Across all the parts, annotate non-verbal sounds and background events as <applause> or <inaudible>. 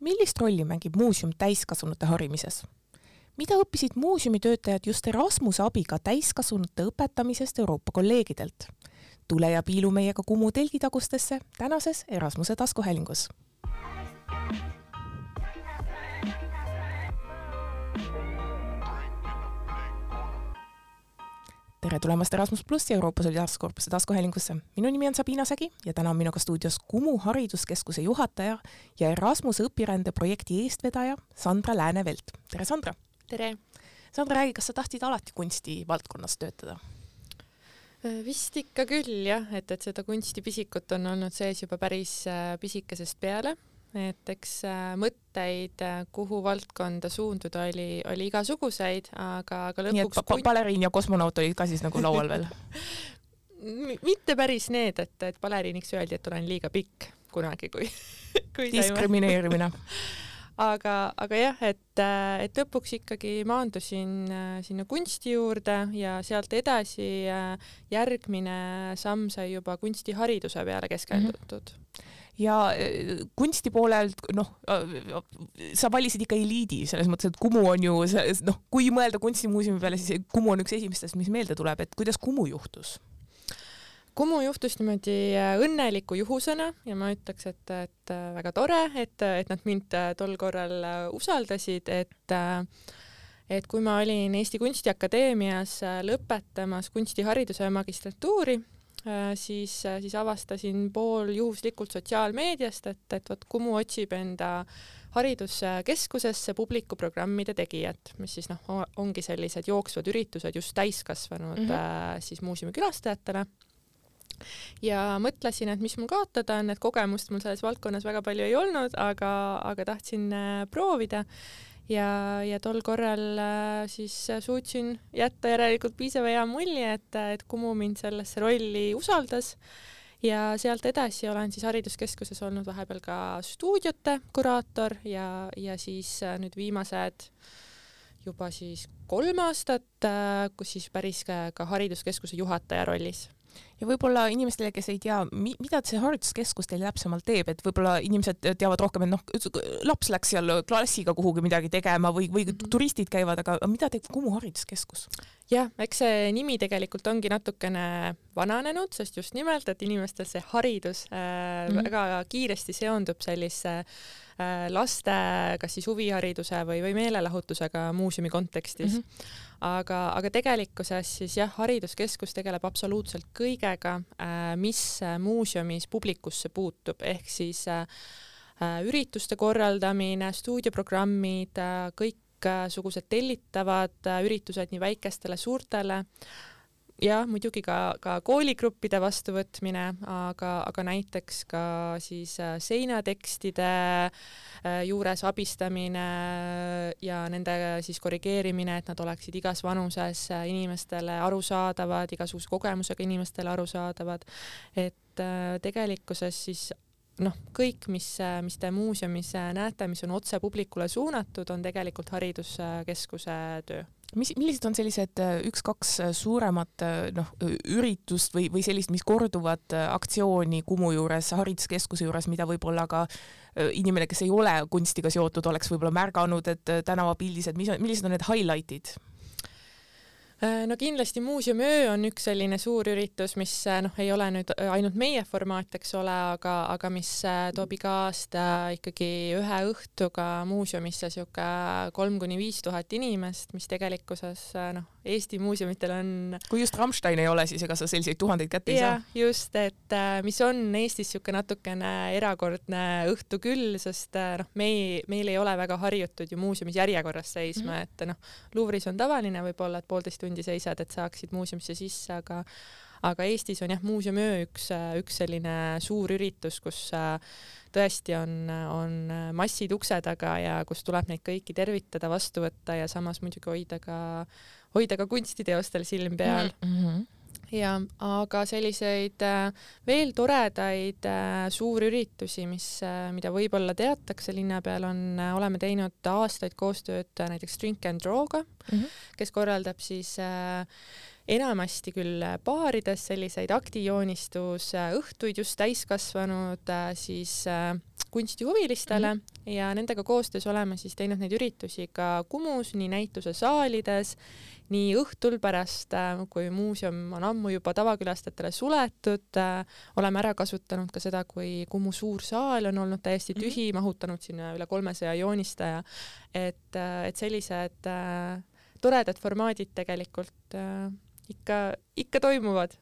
millist rolli mängib muuseum täiskasvanute harimises? mida õppisid muuseumitöötajad just Erasmuse abiga täiskasvanute õpetamisest Euroopa kolleegidelt? tule ja piilu meiega Kumu telgitagustesse tänases Erasmuse taskuhäälingus tere tulemast Erasmus plussi Euroopa Solidaarsuskorpuse taskuhäälingusse. minu nimi on Sabina Sägi ja täna on minuga stuudios Kumu hariduskeskuse juhataja ja Erasmuse õpirände projekti eestvedaja Sandra Lääne-Velt. tere, Sandra! tere! Sandra, räägi, kas sa tahtsid alati kunstivaldkonnas töötada? Äh, vist ikka küll jah, et, et seda kunstipisikut on olnud sees juba päris äh, pisikesest peale et eks äh, mõtteid, äh, kuhu valdkonda suunduda, oli, oli igasuguseid, aga, aga lõpuks nii et pa baleriin ja kosmonaut olid ka siis nagu laual veel? <laughs> Mitte päris need, et, et baleriiniks öeldi, et olen liiga pikk kunagi, kui, <laughs> kui diskrimineerimine. <laughs> Aga, aga jah, et, äh, et lõpuks ikkagi maandusin sinna kunsti juurde ja sealt edasi järgmine samm sai juba kunstihariduse peale keskendutud. mm. -hmm ja äh, kunsti poolelt noh, äh, sa valisid ikka eliidi selles mõttes, et Kumu on ju noh, kui mõelda kunstimuuseumi peale, siis Kumu on üks esimestest, mis meelde tuleb, et kuidas Kumu juhtus? Kumu juhtus niimoodi äh, õnneliku juhusena ja ma ütleks, et, et väga tore, et, et nad mind tol korral usaldasid, et et kui ma olin Eesti Kunstiakadeemias lõpetamas kunstihariduse magistratuuri, Äh, siis, äh, siis avastasin pooljuhuslikult sotsiaalmeediast, et, et vot Kumu otsib enda hariduskeskusesse publikuprogrammide tegijat, mis siis noh, ongi sellised jooksvad üritused just täiskasvanud mm -hmm. siis muuseumi külastajatele ja mõtlesin, et mis mul kaotada on, et kogemust mul selles valdkonnas väga palju ei olnud, aga, aga tahtsin proovida ja, ja tol korral äh, siis äh, suutsin jätta järelikult piisava hea mulje, et, et Kumu mind sellesse rolli usaldas. Ja sealt edasi olen siis hariduskeskuses olnud vahepeal ka stuudiote kuraator ja, ja siis äh, nüüd viimased juba siis kolm aastat, kus siis päris ka, ka hariduskeskuse juhataja rollis ja võib-olla inimestele, kes ei tea, mida see hariduskeskus teil täpsemalt teeb, et võib-olla inimesed teavad rohkem, et noh, laps läks seal klassiga kuhugi midagi tegema või, või -hmm. turistid käivad, aga mida teeb Kumu hariduskeskus? jah, eks see nimi tegelikult ongi natukene vananenud, sest just nimelt, et inimestel see haridus äh, mm -hmm. väga kiiresti seondub sellise äh, laste kas siis huvihariduse või, või meelelahutusega muuseumi kontekstis mm. -hmm aga, aga tegelikkuses siis jah, hariduskeskus tegeleb absoluutselt kõigega, äh, mis äh, muuseumis publikusse puutub, ehk siis äh, ürituste korraldamine, stuudioprogrammid, kõiksugused tellitavad üritused nii väikestele, suurtele, jah, muidugi ka, ka kooligruppide vastuvõtmine, aga, aga näiteks ka siis seinatekstide äh, Äh, juures abistamine ja nende siis korrigeerimine, et nad oleksid igas vanuses äh, inimestele arusaadavad, igasuguse kogemusega inimestele arusaadavad, et äh, tegelikkuses siis noh, kõik, mis, mis te muuseumis näete, mis on otse publikule suunatud, on tegelikult hariduskeskuse töö mis, millised on sellised äh, üks-kaks äh, suuremat äh, noh, üritust või, või sellist, mis korduvat aktsiooni Kumu juures, hariduskeskuse juures, mida võib-olla ka inimene, kes ei ole kunstiga seotud, oleks võib-olla märganud, et tänavapildis, et mis on, millised on need highlight'id? Äh, no kindlasti muuseumiöö on üks selline suur üritus, mis äh, noh, ei ole nüüd äh, ainult meie formaat, eks ole, aga, aga mis toob iga aasta ikkagi ühe õhtuga muuseumisse sihuke kolm kuni viis tuhat inimest, mis tegelikkuses noh, Eesti muuseumitel on kui just Rammstein ei ole, siis ega sa selliseid tuhandeid kätte ei saa. just, et mis on Eestis niisugune natukene erakordne õhtu küll, sest noh, me ei, meil ei ole väga harjutud ju muuseumis järjekorras seisma mm, -hmm. et noh, Luuvris on tavaline võib-olla, et poolteist tundi seisad, et saaksid muuseumisse sisse, aga aga Eestis on jah, muuseumiöö üks, üks selline suur üritus, kus tõesti on, on massid ukse taga ja kus tuleb neid kõiki tervitada, vastu võtta ja samas muidugi hoida ka, hoida ka kunstiteostel silm peal mm. -hmm ja aga selliseid äh, veel toredaid äh, suurüritusi, mis, äh, mida võib-olla teatakse linna peal, on, oleme teinud aastaid koostööd näiteks Drink and Draw'ga mm, -hmm. kes korraldab siis enamasti küll baarides selliseid aktijoonistusõhtuid just täiskasvanud siis kunstihuvilistele mm -hmm. ja nendega koostöös oleme siis teinud neid üritusi ka Kumus, nii näitusesaalides, nii õhtul pärast, äh, kui muuseum on ammu juba tavakülastajatele suletud, äh, oleme ära kasutanud ka seda, kui Kumu suur saal on olnud täiesti mhm. tühi mm, -hmm. mahutanud sinna üle kolmesaja joonistaja, et, et sellised äh, toredad formaadid tegelikult äh, ikka, ikka toimuvad.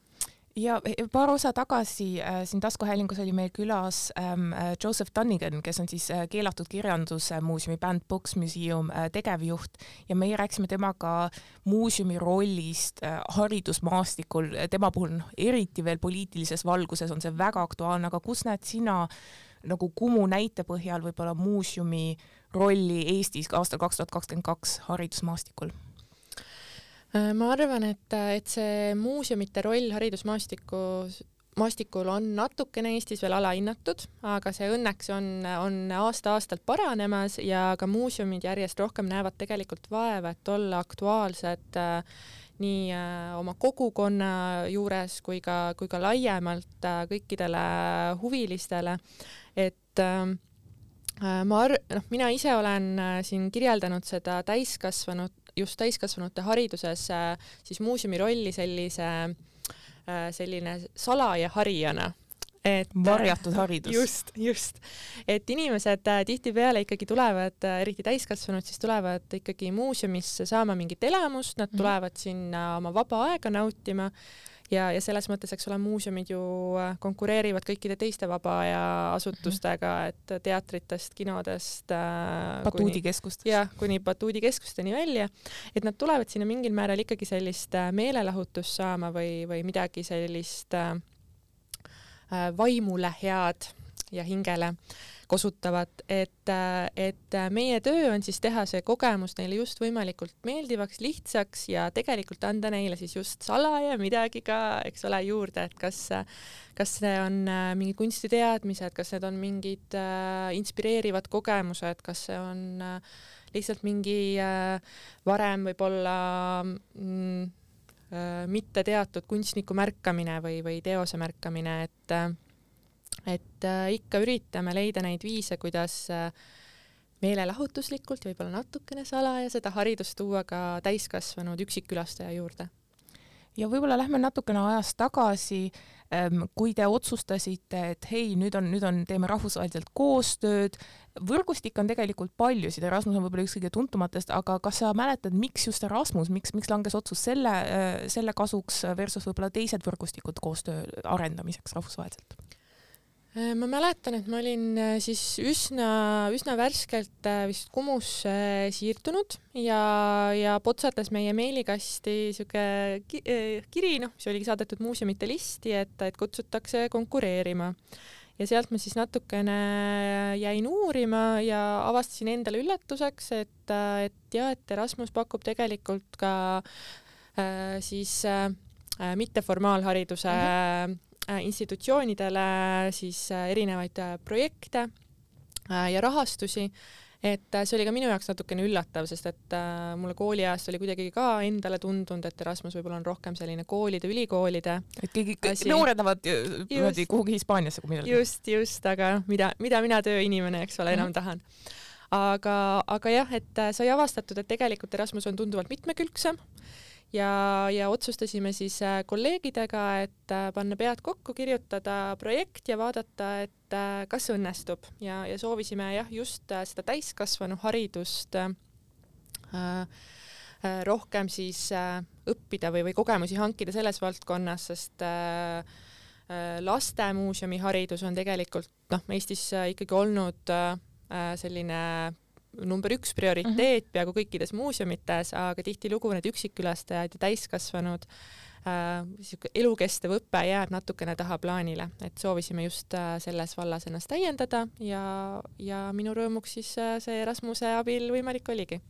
Ja paar osa tagasi äh, siin taskuhäälingus oli meil külas ähm, äh, Joseph Dunnigan, kes on siis äh, Keelatud Kirjandusmuuseumi Band Books Museum äh, tegevjuht. Ja meie rääkisime temaga muuseumi rollist äh, haridusmaastikul, tema puhul noh, eriti veel poliitilises valguses on see väga aktuaalne, aga kus näed sina nagu Kumu näite põhjal võib-olla muuseumi rolli Eestis aastal kaks tuhat kakskümmend kaks haridusmaastikul? Äh, ma arvan, et, et see muuseumite roll haridusmaastikus maastikul on natukene Eestis veel alahinnatud, aga see õnneks on, on aasta-aastalt paranemas ja ka muuseumid järjest rohkem näevad tegelikult vaeva, et olla aktuaalsed äh, nii äh, oma kogukonna juures kui ka, kui ka laiemalt äh, kõikidele huvilistele, et äh, ma ar-, noh, mina ise olen äh, siin kirjeldanud seda täiskasvanud just täiskasvanute hariduses äh, siis muuseumi rolli sellise, äh, selline salaja harijana et varjatud haridus. just, just. et inimesed äh, tihtipeale ikkagi tulevad, eriti täiskasvanud, siis tulevad ikkagi muuseumisse saama mingit elamust, nad mhm. tulevad sinna oma vaba aega nautima ja, ja selles mõttes, eks ole, muuseumid ju äh, konkureerivad kõikide teiste vaba aja asutustega, et teatritest, kinodest äh,. batuudikeskustest. jah, kuni batuudikeskusteni välja, et nad tulevad sinna mingil määral ikkagi sellist äh, meelelahutust saama või, või midagi sellist äh, äh vaimule head ja hingele kosutavad, et, et meie töö on siis teha see kogemus neile just võimalikult meeldivaks, lihtsaks ja tegelikult anda neile siis just salaja midagi ka, eks ole, juurde, et kas, kas see on äh, mingid kunstiteadmised, kas need on mingid äh, inspireerivad kogemused, kas see on äh, lihtsalt mingi äh, varem võib-olla mm, äh, mitte teatud kunstniku märkamine või, või teose märkamine, et äh, et äh, ikka üritame leida neid viise, kuidas äh, meelelahutuslikult ja võib-olla natukene salaja seda haridust tuua ka täiskasvanud üksikkülastaja juurde. ja võib-olla lähme natukene ajas tagasi, ähm, kui te otsustasite, et hei, nüüd on, nüüd on, teeme rahvusvaheliselt koostööd, võrgustikke on tegelikult paljusid, Erasmus on võib-olla üks kõige tuntumatest, aga kas sa mäletad, miks just Erasmus, miks, miks langes otsus selle, äh, selle kasuks versus võib-olla teised võrgustikud koostöö arendamiseks rahvusvaheliselt? Äh, ma mäletan, et ma olin äh, siis üsna, üsna värskelt äh, vist Kumusse siirdunud ja, ja potsatas meie meilikasti sihuke kiri, noh, mis oligi saadetud muuseumite listi, et, et kutsutakse konkureerima. ja sealt ma siis natukene jäin uurima ja avastasin endale üllatuseks, et, et jah, et Erasmus pakub tegelikult ka äh, siis äh, mitteformaalhariduse mm -hmm institutsioonidele siis äh, erinevaid äh, projekte ja rahastusi, et see oli ka minu jaoks natukene üllatav, sest et mulle kooliajast oli kuidagi ka endale tundunud, et Erasmus võib-olla on rohkem selline koolide, ülikoolide et keegi, noored lähevad niimoodi kuhugi Hispaaniasse kui millalgi. just, just, aga mida, mida mina tööinimene, eks ole, enam mm -hmm. tahan. Aga, aga jah, et sai avastatud, et tegelikult Erasmus on tunduvalt mitmekülgsem ja, ja otsustasime siis äh, kolleegidega, et äh, panna pead kokku, kirjutada projekt ja vaadata, et äh, kas õnnestub. Ja, ja soovisime jah, just seda täiskasvanu haridust äh, rohkem siis äh, õppida või, või kogemusi hankida selles valdkonnas, sest äh, lastemuuseumi haridus on tegelikult noh, Eestis ikkagi olnud selline number üks prioriteet mm -hmm. peaaegu kõikides muuseumites, aga tihtilugu need üksikkülastajad ja täiskasvanud niisugune äh, elukestev õpe jääb natukene tahaplaanile, et soovisime just äh, selles vallas ennast täiendada ja, ja minu rõõmuks siis äh, see Erasmuse abil võimalik oligi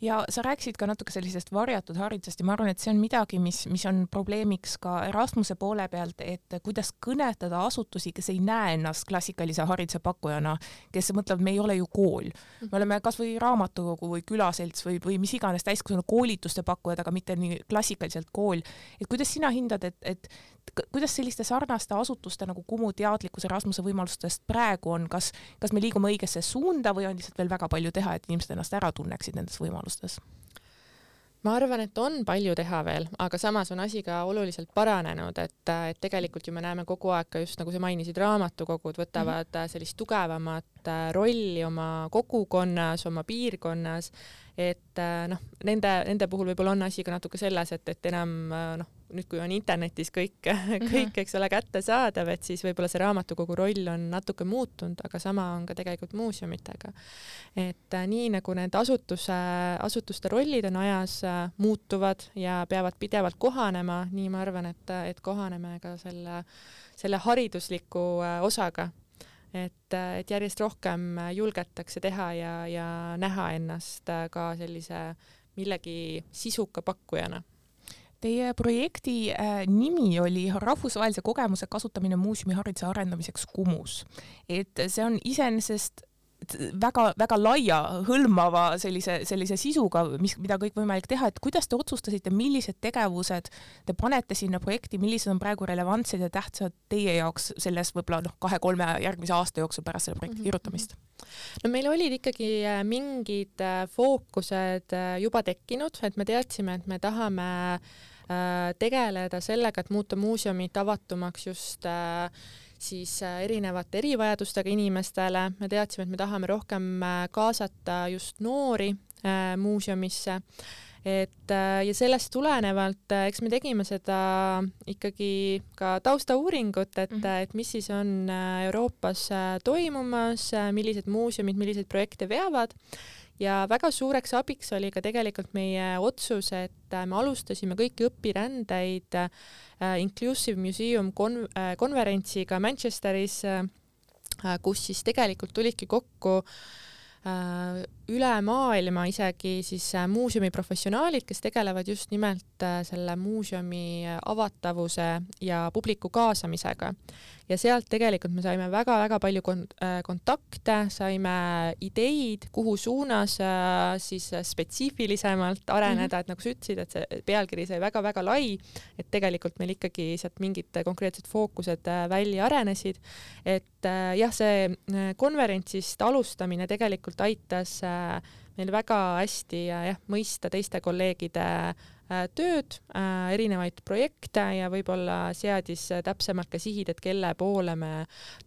ja sa rääkisid ka natuke sellisest varjatud haridusest ja ma arvan, et see on midagi, mis, mis on probleemiks ka Erasmuse poole pealt, et kuidas kõnetada asutusi, kes ei näe ennast klassikalise hariduse pakkujana, kes mõtlevad, me ei ole ju kool. me oleme kasvõi raamatukogu või külaselts või, või mis iganes täiskasvanu koolituste pakkujad, aga mitte nii klassikaliselt kool. et kuidas sina hindad, et, et kuidas selliste sarnaste asutuste nagu Kumu teadlikkus Erasmuse võimalustest praegu on, kas, kas me liigume õigesse suunda või on lihtsalt veel väga palju teha, et inimesed ennast ära tunneksid nendes võimalustes? Ma arvan, et on palju teha veel, aga samas on asi ka oluliselt paranenud, et, et tegelikult ju me näeme kogu aeg ka just nagu sa mainisid, raamatukogud võtavad mm -hmm. sellist tugevamat äh, rolli oma kogukonnas, oma piirkonnas, et noh, nende, nende puhul võib-olla on asi ka natuke selles, et, et enam noh, nüüd, kui on internetis kõik, mhm. kõik, eks ole, kättesaadav, et siis võib-olla see raamatukogu roll on natuke muutunud, aga sama on ka tegelikult muuseumitega. et äh, nii nagu need asutuse, asutuste rollid on ajas äh, muutuvad ja peavad pidevalt kohanema, nii ma arvan, et, et kohaneme ka selle, selle haridusliku äh, osaga et, et järjest rohkem julgetakse teha ja, ja näha ennast ka sellise millegi sisuka pakkujana Teie projekti äh, nimi oli rahvusvahelise kogemuse kasutamine muuseumihariduse arendamiseks Kumus. et see on iseenesest väga-väga laia hõlmava sellise, sellise sisuga, mis, mida kõikvõimalik teha, et kuidas te otsustasite, millised tegevused te panete sinna projekti, millised on praegu relevantsed ja tähtsad teie jaoks selles võib-olla noh, kahe-kolme järgmise aasta jooksul pärast selle projekti mhm, kirjutamist? no meil olid ikkagi äh, mingid äh, fookused juba tekkinud, et me teadsime, et me tahame äh, Äh, tegeleda sellega, et muuta muuseumid avatumaks just äh, siis äh, erinevate erivajadustega inimestele, me teadsime, et me tahame rohkem kaasata just noori muuseumisse, et ja sellest tulenevalt, eks me tegime seda ikkagi ka taustauuringut, et mm, -hmm. et mis siis on Euroopas toimumas, millised muuseumid milliseid projekte veavad ja väga suureks abiks oli ka tegelikult meie otsus, et äh, me alustasime kõiki õpirändeid äh, Inclusive Museum kon-, äh, konverentsiga Manchesteris, kus siis tegelikult tulidki kokku üle maailma isegi siis muuseumi professionaalid, kes tegelevad just nimelt selle muuseumi avatavuse ja publiku kaasamisega ja sealt tegelikult me saime väga-väga palju kont äh, kontakte, saime ideid, kuhu suunas äh, siis spetsiifilisemalt areneda mm, -hmm. et nagu sa ütlesid, et see pealkiri sai väga-väga lai, et tegelikult meil ikkagi sealt mingid konkreetsed fookused äh, välja arenesid. et jah, see konverentsist alustamine tegelikult aitas meil väga hästi jah, mõista teiste kolleegide Äh, tööd, äh, erinevaid projekte ja võib-olla seadis täpsemalt ka sihid, et kelle poole me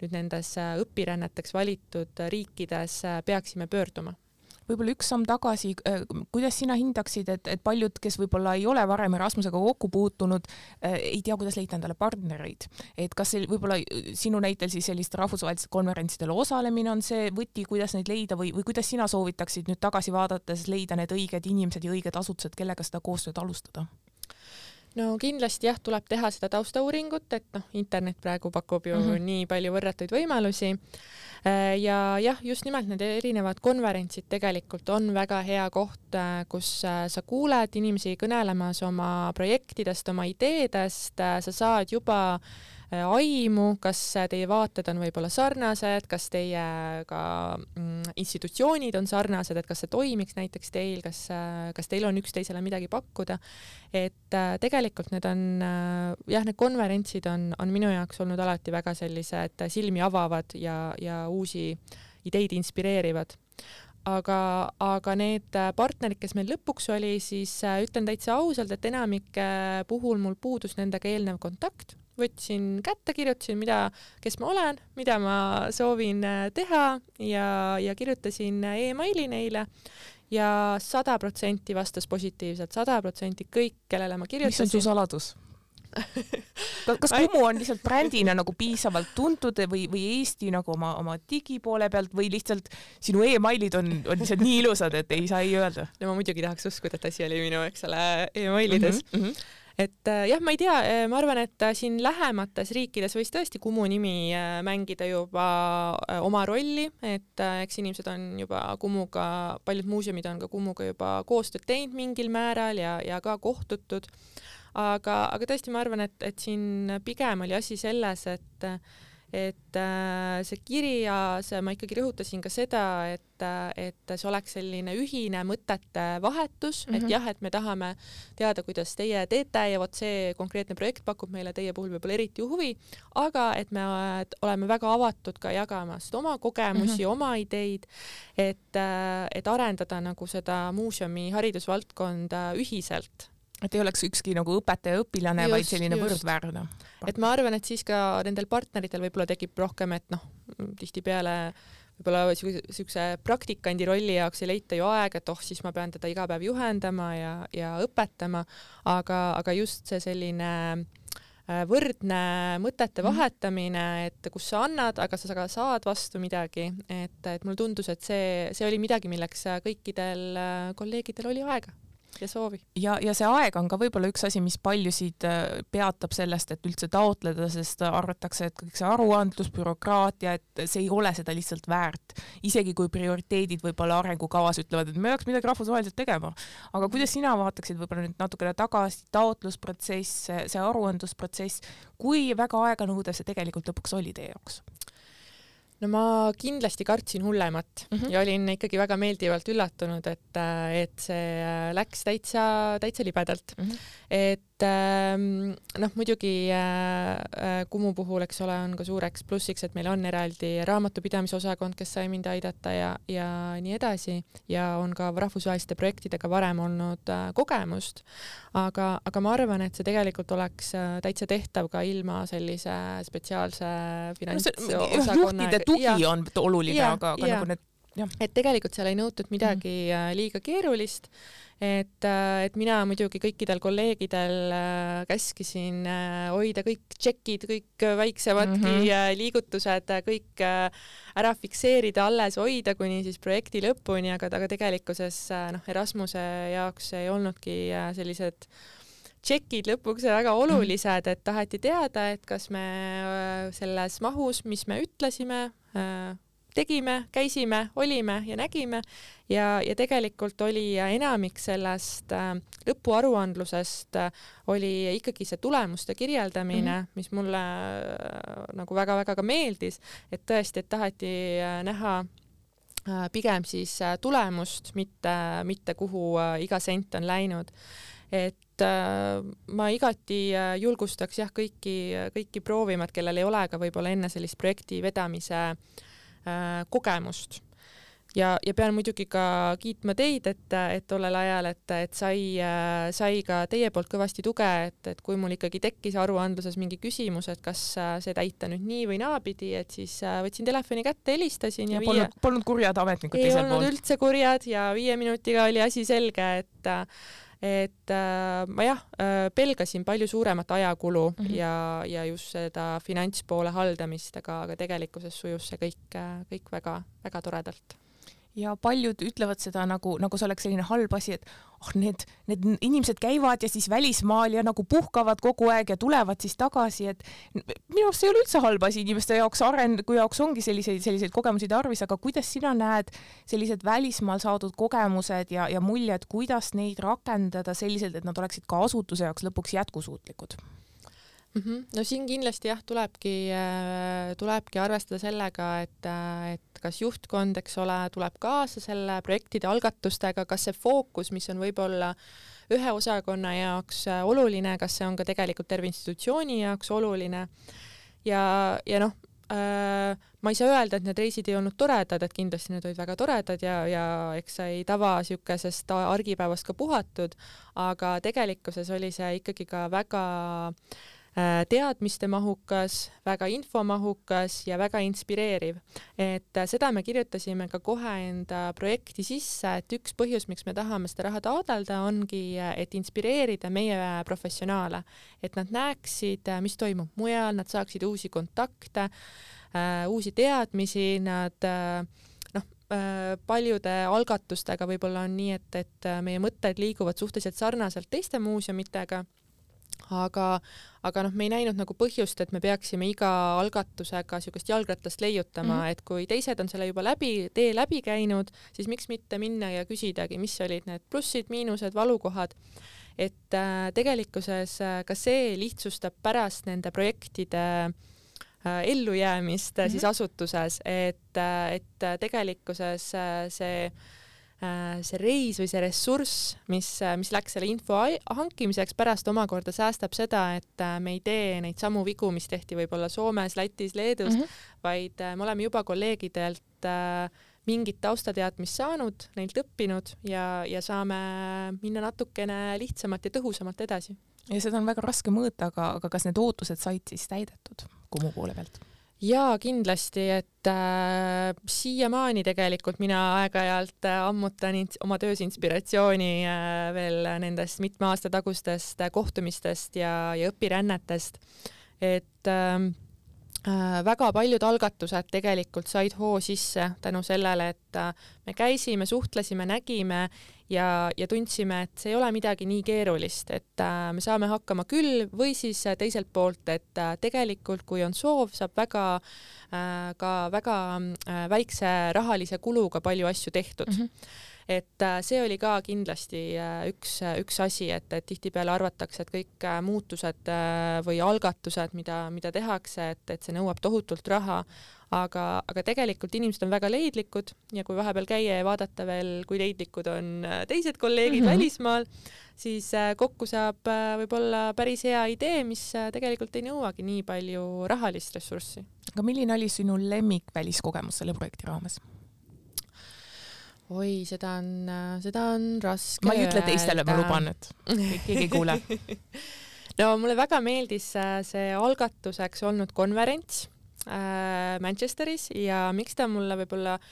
nüüd nendes äh, õpiränneteks valitud riikides peaksime pöörduma võib-olla üks samm tagasi, äh, kuidas sina hindaksid, et, et paljud, kes võib-olla ei ole varem Erasmusega kokku puutunud, äh, ei tea, kuidas leida endale partnereid, et kas võib-olla äh, sinu näitel siis selliste rahvusvahelistel konverentsidel osalemine on see võti, kuidas neid leida või, või kuidas sina soovitaksid nüüd tagasi vaadates leida need õiged inimesed ja õiged asutused, kellega seda koostööd alustada? No kindlasti jah, tuleb teha seda taustauuringut, et noh, internet praegu pakub ju mm -hmm. nii palju võrratuid võimalusi Äh, ja jah, just nimelt need erinevad konverentsid tegelikult on väga hea koht, äh, kus äh, sa kuuled inimesi kõnelemas oma projektidest, oma ideedest, sa saad juba aimu, kas teie vaated on võib-olla sarnased, kas teie ka mm, institutsioonid on sarnased, et kas see toimiks näiteks teil, kas, kas teil on üksteisele midagi pakkuda. et äh, tegelikult need on äh, jah, need konverentsid on, on minu jaoks olnud alati väga sellised silmi avavad ja, ja uusi ideid inspireerivad aga, aga need partnerid, kes meil lõpuks oli, siis äh, ütlen täitsa ausalt, et enamike puhul mul puudus nendega eelnev kontakt võtsin kätte, kirjutasin, mida, kes ma olen, mida ma soovin äh, teha ja, ja kirjutasin äh, emaili neile ja sada protsenti vastas positiivselt, sada protsenti kõik, kellele ma kirjutasin. mis on su saladus? <laughs> kas Kumu on lihtsalt brändina nagu piisavalt tuntud või, või Eesti nagu oma, oma digipoole pealt või lihtsalt sinu emailid on, on lihtsalt nii ilusad, et ei saa ei öelda? no ma muidugi tahaks uskuda, et asi oli minu, eks ole, emailides mm. -hmm et äh, jah, ma ei tea, äh, ma arvan, et äh, siin lähemates riikides võis tõesti Kumu nimi mängida juba oma rolli, et eks inimesed on juba Kumuga, paljud muuseumid on ka Kumuga juba koostööd teinud mingil määral ja, ja ka kohtutud. aga, aga tõesti, ma arvan, et, et siin pigem oli asi selles, et et äh, see kirjas ma ikkagi rõhutasin ka seda, et, et see oleks selline ühine mõtete vahetus mm, -hmm. et mhm. jah, et me tahame teada, kuidas teie teete ja vot see konkreetne projekt pakub meile teie puhul võib-olla eriti huvi, aga et me oleme väga avatud ka jagama seda oma kogemusi mm, -hmm. oma ideid, et, et arendada nagu seda muuseumi haridusvaldkonda ühiselt et ei oleks ükski nagu õpetaja ja õpilane, vaid selline just. võrdväärne. et ma arvan, et siis ka nendel partneritel võib-olla tekib rohkem, et noh, tihtipeale võib-olla siukse praktikandi rolli jaoks ei leita ju aega, et oh, siis ma pean teda iga päev juhendama ja, ja õpetama, aga, aga just see selline äh, võrdne mõtete mhm. vahetamine, et kus sa annad, aga sa ka saad vastu midagi, et, et mulle tundus, et see, see oli midagi, milleks kõikidel äh, kolleegidel oli aega ja soovi. ja, ja see aeg on ka võib-olla üks asi, mis paljusid äh, peatab sellest, et üldse taotleda, sest arvatakse, et kõik see aruandlus, bürokraatia, et see ei ole seda lihtsalt väärt. isegi kui prioriteedid võib-olla arengukavas ütlevad, et me peaks midagi rahvusvaheliselt tegema. aga kuidas sina vaataksid võib-olla nüüd natukene tagasi, taotlusprotsess, see aruandlusprotsess, kui väga aeganõudev see tegelikult lõpuks oli teie jaoks? No ma kindlasti kartsin hullemat mm -hmm. ja olin ikkagi väga meeldivalt üllatunud, et, et see läks täitsa, täitsa libedalt mm. -hmm. et et ähm, noh, muidugi äh, äh, Kumu puhul, eks ole, on ka suureks plussiks, et meil on eraldi raamatupidamise osakond, kes sai mind aidata ja, ja nii edasi ja on ka rahvusvaheliste projektidega varem olnud äh, kogemust. aga, aga ma arvan, et see tegelikult oleks täitsa tehtav ka ilma sellise spetsiaalse finantsosakonna no,. juhtide tugi ja, on oluline, aga, aga ja. nagu need. Et tegelikult seal ei nõutud midagi mm. liiga keerulist et, äh, et mina muidugi kõikidel kolleegidel äh, käskisin hoida kõik tšekid, kõik väiksemadki mm -hmm. <laughs> liigutused, kõik ära fikseerida, alles hoida kuni siis projekti lõpuni, aga, aga tegelikkuses noh, Erasmuse jaoks ei olnudki sellised tšekid lõpuks väga olulised, et taheti teada, et kas me selles mahus, mis me ütlesime, tegime, käisime, olime ja nägime ja, ja tegelikult oli enamik sellest äh, lõpuaruandlusest äh, oli ikkagi see tulemuste kirjeldamine mm, -hmm. mis mulle äh, nagu väga-väga ka meeldis, et tõesti, et taheti näha pigem siis tulemust, mitte, mitte kuhu iga sent on läinud. et ma igati julgustaks jah, kõiki, kõiki proovima, et kellel ei ole ka võib-olla enne sellist projekti vedamise äh, Äh, kogemust ja, ja pean muidugi ka kiitma teid, et, et tollel ajal, et, et sai, äh, sai ka teie poolt kõvasti tuge, et, et kui mul ikkagi tekkis aruandluses mingi küsimus, et kas äh, see täita nüüd nii või naapidi, et siis võtsin telefoni kätte, helistasin ja, ja polnud, viie... polnud kurjad ametnikud teisel pool? ei olnud üldse kurjad ja viie minutiga oli asi selge, et et äh, ma jah äh,, pelgasin palju suuremat ajakulu mm -hmm. ja, ja just seda finantspoole haldamist, aga, aga tegelikkuses sujus see kõik, äh, kõik väga-väga toredalt ja paljud ütlevad seda nagu, nagu see oleks selline halb asi, et oh, need, need inimesed käivad ja siis välismaal ja nagu puhkavad kogu aeg ja tulevad siis tagasi, et minu arust see ei ole üldse halb asi inimeste jaoks, arengu jaoks ongi selliseid, selliseid kogemusi tarvis, aga kuidas sina näed sellised välismaal saadud kogemused ja, ja muljed, kuidas neid rakendada selliselt, et nad oleksid ka asutuse jaoks lõpuks jätkusuutlikud? Mm. -hmm. no siin kindlasti jah, tulebki, äh, tulebki arvestada sellega, et, äh, et kas juhtkond, eks ole, tuleb kaasa selle projektide algatustega, kas see fookus, mis on võib-olla ühe osakonna jaoks äh, oluline, kas see on ka tegelikult terve institutsiooni jaoks oluline ja, ja noh äh,, ma ei saa öelda, et need reisid ei olnud toredad, et kindlasti need olid väga toredad ja, ja eks sai tava siukesest argipäevast ka puhatud, aga tegelikkuses oli see ikkagi ka väga Äh, teadmistemahukas, väga infomahukas ja väga inspireeriv. et äh, seda me kirjutasime ka kohe enda projekti sisse, et üks põhjus, miks me tahame seda raha taotleda, ongi, äh, et inspireerida meie professionaale, et nad näeksid, mis toimub mujal, nad saaksid uusi kontakte, uusi teadmisi, nad noh, paljude algatustega võib-olla on nii, et, et meie mõtted liiguvad suhteliselt sarnaselt teiste muuseumitega aga, aga noh, me ei näinud nagu põhjust, et me peaksime iga algatusega niisugust jalgratast leiutama mm, -hmm. et kui teised on selle juba läbi, tee läbi käinud, siis miks mitte minna ja küsidagi, mis olid need plussid, miinused, valukohad. et äh, tegelikkuses äh, ka see lihtsustab pärast nende projektide äh, ellujäämist mm -hmm. siis asutuses, et, äh, et tegelikkuses äh, see see reis või see ressurss, mis, äh, mis läks selle info hankimiseks, pärast omakorda säästab seda, et äh, me ei tee neid samu vigu, mis tehti võib-olla Soomes, Lätis, Leedus mm, -hmm. vaid me oleme juba kolleegidelt mingit taustateadmist saanud, neilt õppinud ja, ja saame minna natukene lihtsamalt ja tõhusamalt edasi. ja seda on väga raske mõõta, aga, aga kas need ootused said siis täidetud Kumu poole pealt? Jaa, kindlasti, et äh, siiamaani tegelikult mina aeg-ajalt äh, ammutan oma töös inspiratsiooni äh, veel nendest mitme aasta tagustest äh, kohtumistest ja, ja õpirännetest. et äh, väga paljud algatused tegelikult said hoo sisse tänu sellele, et äh, me käisime, suhtlesime, nägime ja, ja tundsime, et see ei ole midagi nii keerulist, et äh, me saame hakkama küll või siis äh, teiselt poolt, et äh, tegelikult kui on soov, saab väga äh, ka väga äh, väikse rahalise kuluga palju asju tehtud mm. -hmm et äh, see oli ka kindlasti äh, üks, üks asi, et, et tihtipeale arvatakse, et kõik muutused või algatused, mida, mida tehakse, et, et see nõuab tohutult raha, aga, aga tegelikult inimesed on väga leidlikud ja kui vahepeal käia ja vaadata veel, kui leidlikud on äh, teised kolleegid mm -hmm. välismaal, siis äh, kokku saab äh, võib-olla päris hea idee, mis tegelikult ei nõuagi nii palju rahalist ressurssi. aga milline oli sinu lemmik väliskogemus selle projekti raames? Oi, seda on, seda on raske ma ei ütle teistele, ma luban, et <laughs> keegi ei kuule. No mulle väga meeldis see algatuseks olnud konverents äh, Manchesteris ja miks ta mulle võib-olla äh,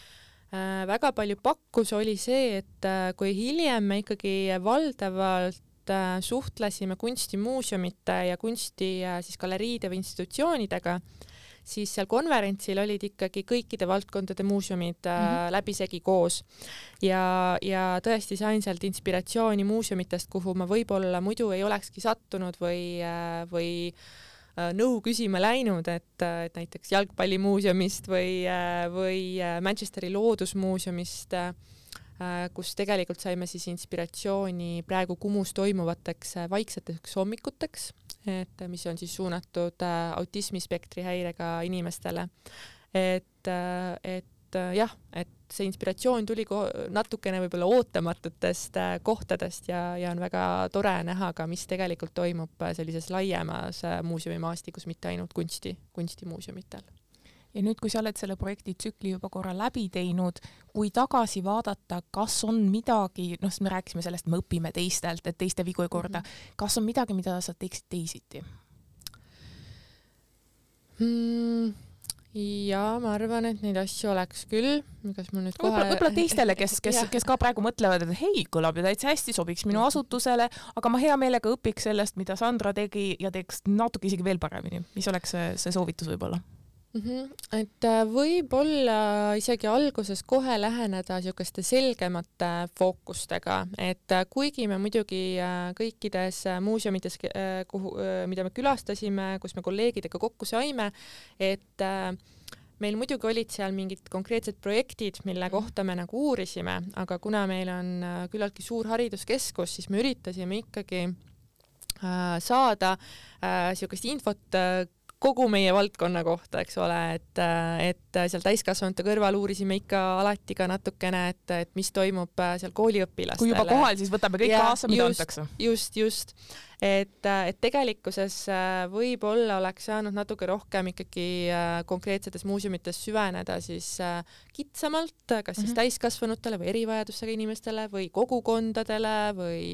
väga palju pakkus, oli see, et äh, kui hiljem me ikkagi valdavalt äh, suhtlesime kunstimuuseumite ja kunsti äh, siis galeriide või institutsioonidega, siis seal konverentsil olid ikkagi kõikide valdkondade muuseumid mm -hmm. läbisegi koos ja, ja tõesti sain sealt inspiratsiooni muuseumitest, kuhu ma võib-olla muidu ei olekski sattunud või äh,, või Äh, nõu küsima läinud, et, et näiteks jalgpallimuuseumist või, või Manchesteri loodusmuuseumist, kus tegelikult saime siis inspiratsiooni praegu Kumus toimuvateks vaikseteks hommikuteks, et mis on siis suunatud autismispektri häirega inimestele. et, et jah, et see inspiratsioon tuli natukene võib-olla ootamatutest äh, kohtadest ja, ja on väga tore näha ka, mis tegelikult toimub äh, sellises laiemas äh, muuseumimastikus, mitte ainult kunsti, kunstimuuseumitel ja nüüd, kui sa oled selle projekti tsükli juba korra läbi teinud, kui tagasi vaadata, kas on midagi, noh, me rääkisime sellest, me õpime teistelt, et teiste vigu ei korda -hmm. kas on midagi, mida sa teeksid teisiti mm.? ja ma arvan, et neid asju oleks küll, kas mul nüüd kohe võib-olla võib teistele, kes, kes, <laughs> kes ka praegu mõtlevad, et hei, kõlab ju täitsa hästi, sobiks minu asutusele, aga ma hea meelega õpiks sellest, mida Sandra tegi ja teeks natuke isegi veel paremini. mis oleks see, see soovitus võib-olla? Mm. -hmm. et äh, võib-olla isegi alguses kohe läheneda niisuguste selgemate fookustega, et äh, kuigi me muidugi äh, kõikides muuseumides, kuhu, mida me külastasime, kus me kolleegidega kokku saime, et meil muidugi olid seal mingid konkreetsed projektid, mille mhm. kohta me nagu uurisime, aga kuna meil on küllaltki suur hariduskeskus, siis me üritasime ikkagi saada niisugust infot kogu meie valdkonna kohta, eks ole, et, et seal täiskasvanute kõrval uurisime ikka alati ka natukene, et, et mis toimub äh, seal kooliõpilastele. kui juba kohal, siis võtame kõik kaasa, mida just, antakse. just, just. et, et tegelikkuses äh, võib-olla oleks saanud natuke rohkem ikkagi äh, konkreetsetes muuseumites süveneda siis kitsamalt, kas siis mm -hmm. täiskasvanutele või erivajadustega inimestele või kogukondadele või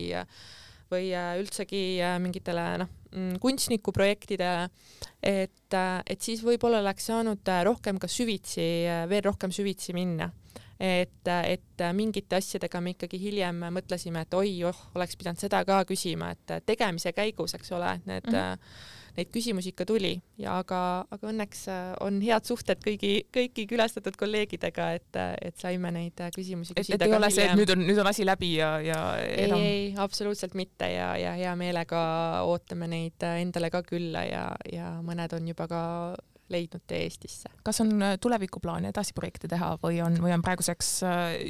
või üldsegi mingitele noh, kunstnikuprojektidele, et, äh, et siis võib-olla oleks saanud äh, rohkem ka süvitsi, äh, veel rohkem süvitsi minna. et, et mingite asjadega me ikkagi hiljem mõtlesime, et oi, oh, oleks pidanud seda ka küsima, et tegemise käigus, eks ole, et need mm -hmm neid küsimusi ikka tuli ja aga, aga õnneks äh, on head suhted kõigi, kõiki külastatud kolleegidega, et, et saime neid äh, küsimusi küsida. et ei ole see, et nüüd on, nüüd on asi läbi ja, ja enam... ei, ei absoluutselt mitte ja, ja hea meelega ootame neid äh, endale ka külla ja, ja mõned on juba ka leidnud tee Eestisse. kas on tulevikuplaane edasi projekte teha või on, või on praeguseks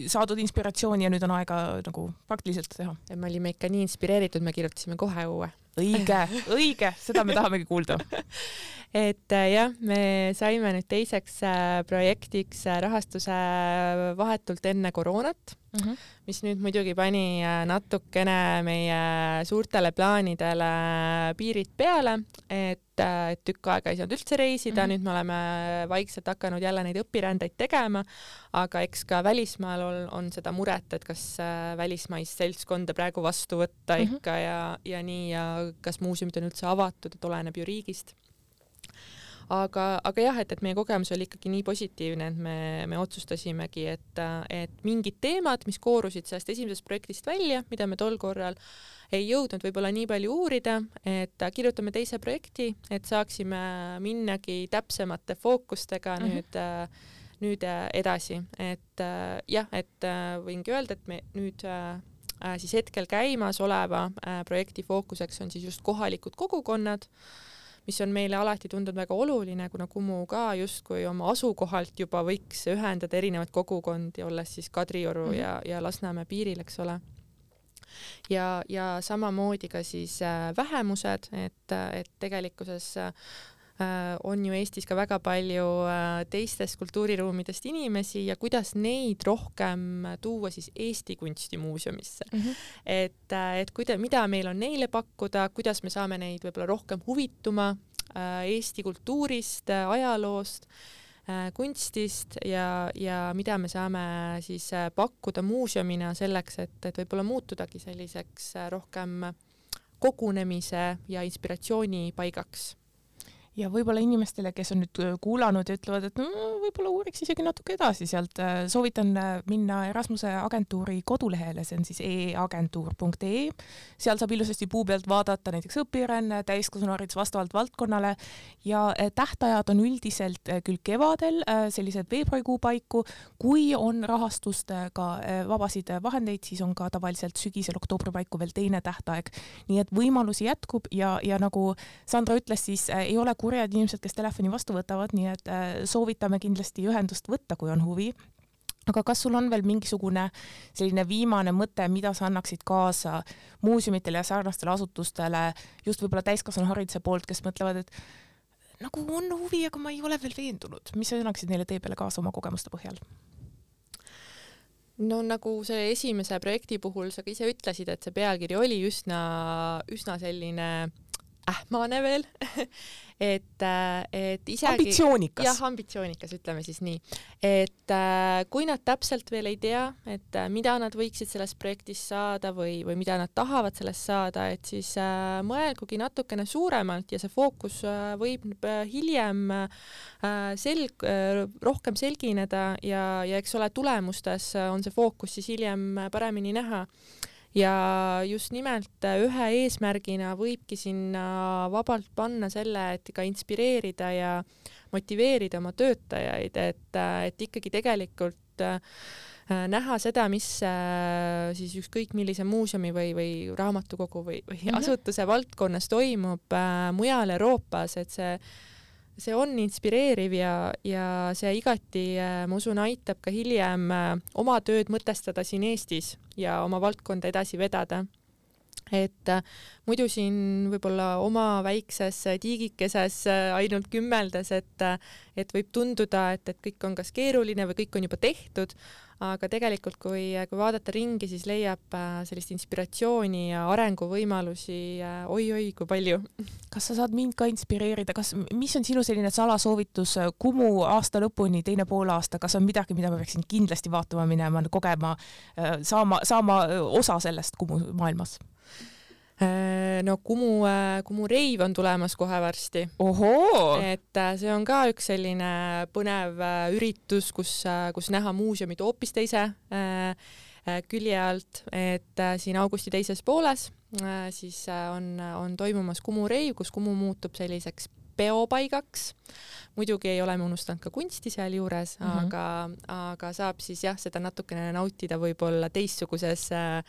saadud inspiratsiooni ja nüüd on aega nagu praktiliselt teha? me olime ikka nii inspireeritud, me kirjutasime kohe uue õige, õige, seda me tahamegi kuulda. et äh, jah, me saime nüüd teiseks äh, projektiks äh, rahastuse vahetult enne koroonat mm, -hmm. mis nüüd muidugi pani natukene meie suurtele plaanidele piirid peale, et, et tükk aega ei saanud üldse reisida mm, -hmm. nüüd me oleme vaikselt hakanud jälle neid õpirändeid tegema, aga eks ka välismaal on, on seda muret, et kas välismaist seltskonda praegu vastu võtta mm -hmm. ikka ja, ja nii ja kas muuseumid on üldse avatud, et oleneb ju riigist aga, aga jah, et, et meie kogemus oli ikkagi nii positiivne, et me, me otsustasimegi, et, et mingid teemad, mis koorusid sellest esimesest projektist välja, mida me tol korral ei jõudnud võib-olla nii palju uurida, et kirjutame teise projekti, et saaksime minnagi täpsemate fookustega mm -hmm. nüüd nüüd edasi, et jah, et võingi öelda, et me nüüd siis hetkel käimasoleva projekti fookuseks on siis just kohalikud kogukonnad mis on meile alati tundunud väga oluline, kuna Kumu ka justkui oma asukohalt juba võiks ühendada erinevaid kogukondi, olles siis Kadrioru mm -hmm. ja, ja Lasnamäe piiril, eks ole. ja, ja samamoodi ka siis äh, vähemused, et, et tegelikkuses äh, on ju Eestis ka väga palju äh, teistest kultuuriruumidest inimesi ja kuidas neid rohkem tuua siis Eesti Kunstimuuseumisse mm. -hmm. et, äh, et kuida-, mida meil on neile pakkuda, kuidas me saame neid võib-olla rohkem huvituma äh, Eesti kultuurist, ajaloost kunstist ja, ja mida me saame siis pakkuda muuseumina selleks, et, et võib-olla muutudagi selliseks rohkem kogunemise ja inspiratsiooni paigaks ja võib-olla inimestele, kes on nüüd äh, kuulanud ja ütlevad, et no võib-olla uuriks isegi natuke edasi sealt, äh, soovitan äh, minna Erasmuse agentuuri kodulehele, see on siis eagentuur.ee. seal saab ilusasti puu pealt vaadata näiteks õpiränne, täiskasvanuharidus vastavalt valdkonnale ja tähtajad on üldiselt küll kevadel, sellised veebruarikuu paiku, kui on rahastustega vabasid vahendeid, siis on ka tavaliselt sügisel oktoobri paiku veel teine tähtaeg. nii et võimalusi jätkub ja, ja nagu Sandra ütles, siis ei ole kurjad inimesed, kes telefoni vastu võtavad, nii et äh, soovitame kindlasti ühendust võtta, kui on huvi aga kas sul on veel mingisugune selline viimane mõte, mida sa annaksid kaasa muuseumitele ja sarnastele asutustele just võib-olla täiskasvanuhariduse poolt, kes mõtlevad, et nagu on huvi, aga ma ei ole veel veendunud, mis sa annaksid neile tee peale kaasa oma kogemuste põhjal? no nagu selle esimese projekti puhul sa ka ise ütlesid, et see pealkiri oli üsna, üsna selline ähmane veel <laughs> et, äh, et isegi ambitsioonikas. jah, ambitsioonikas, ütleme siis nii. et äh, kui nad täpselt veel ei tea, et äh, mida nad võiksid sellest projektist saada või, või mida nad tahavad sellest saada, et siis mõelgugi natukene suuremalt ja see fookus võib hiljem selg rohkem selgineda ja, ja eks ole, tulemustes on see fookus siis hiljem paremini näha ja just nimelt äh, ühe eesmärgina võibki sinna vabalt panna selle, et ka inspireerida ja motiveerida oma töötajaid, et, äh, et ikkagi tegelikult äh, näha seda, mis siis ükskõik millise muuseumi või, või raamatukogu või, või mm -hmm. asutuse valdkonnas toimub mujal Euroopas, et see see on inspireeriv ja, ja see igati, äh, ma usun, aitab ka hiljem äh, oma tööd mõtestada siin Eestis ja oma valdkonda edasi vedada. Et äh, muidu siin võib-olla oma väikses tiigikeses ainult kümmeldes, et, et võib tunduda, et, et kõik on kas keeruline või kõik on juba tehtud, aga tegelikult, kui, kui vaadata ringi, siis leiab äh, sellist inspiratsiooni ja arenguvõimalusi äh, oi-oi kui palju. <laughs> kas sa saad mind ka inspireerida, kas, mis on sinu selline salasoovitus äh, Kumu aasta lõpuni, teine poolaasta, kas on midagi, mida ma peaksin kindlasti vaatama minema, kogema, saama, saama osa sellest Kumu maailmas? Äh, no Kumu, äh, Kumu reiv on tulemas kohe varsti. et äh, see on ka üks selline põnev üritus, kus, kus näha muuseumid hoopis teise külje alt, et siin augusti teises pooles siis on, on toimumas Kumu reiv, kus Kumu muutub selliseks peopaigaks. muidugi ei ole me unustanud ka kunsti sealjuures mm, -hmm. aga, aga saab siis jah, seda natukene nautida võib-olla teistsuguses äh,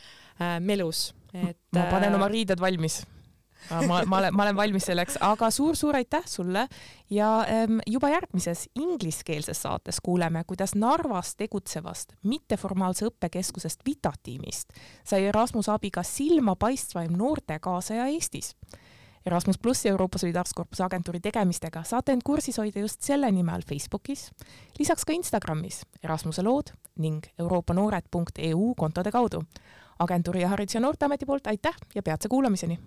melus et ma panen oma äh, riided valmis ma, ma olen, ma olen valmis selleks, aga suur-suur aitäh sulle ja ähm, juba järgmises ingliskeelses saates kuuleme, kuidas Narvas tegutsevast mitteformaalse õppekeskusest Vita tiimist sai Erasmuse abiga silmapaistvaim noorte kaasaja Eestis. Erasmus pluss Euroopa Solidaarsuskorpuse agentuuri tegemistega saate end kursis hoida just selle nime all Facebookis, lisaks ka Instagramis Erasmuse lood ning euroopanoored.eu kontode kaudu agentuuri ja Haridus- ja Noorteameti poolt aitäh ja peatse kuulamiseni!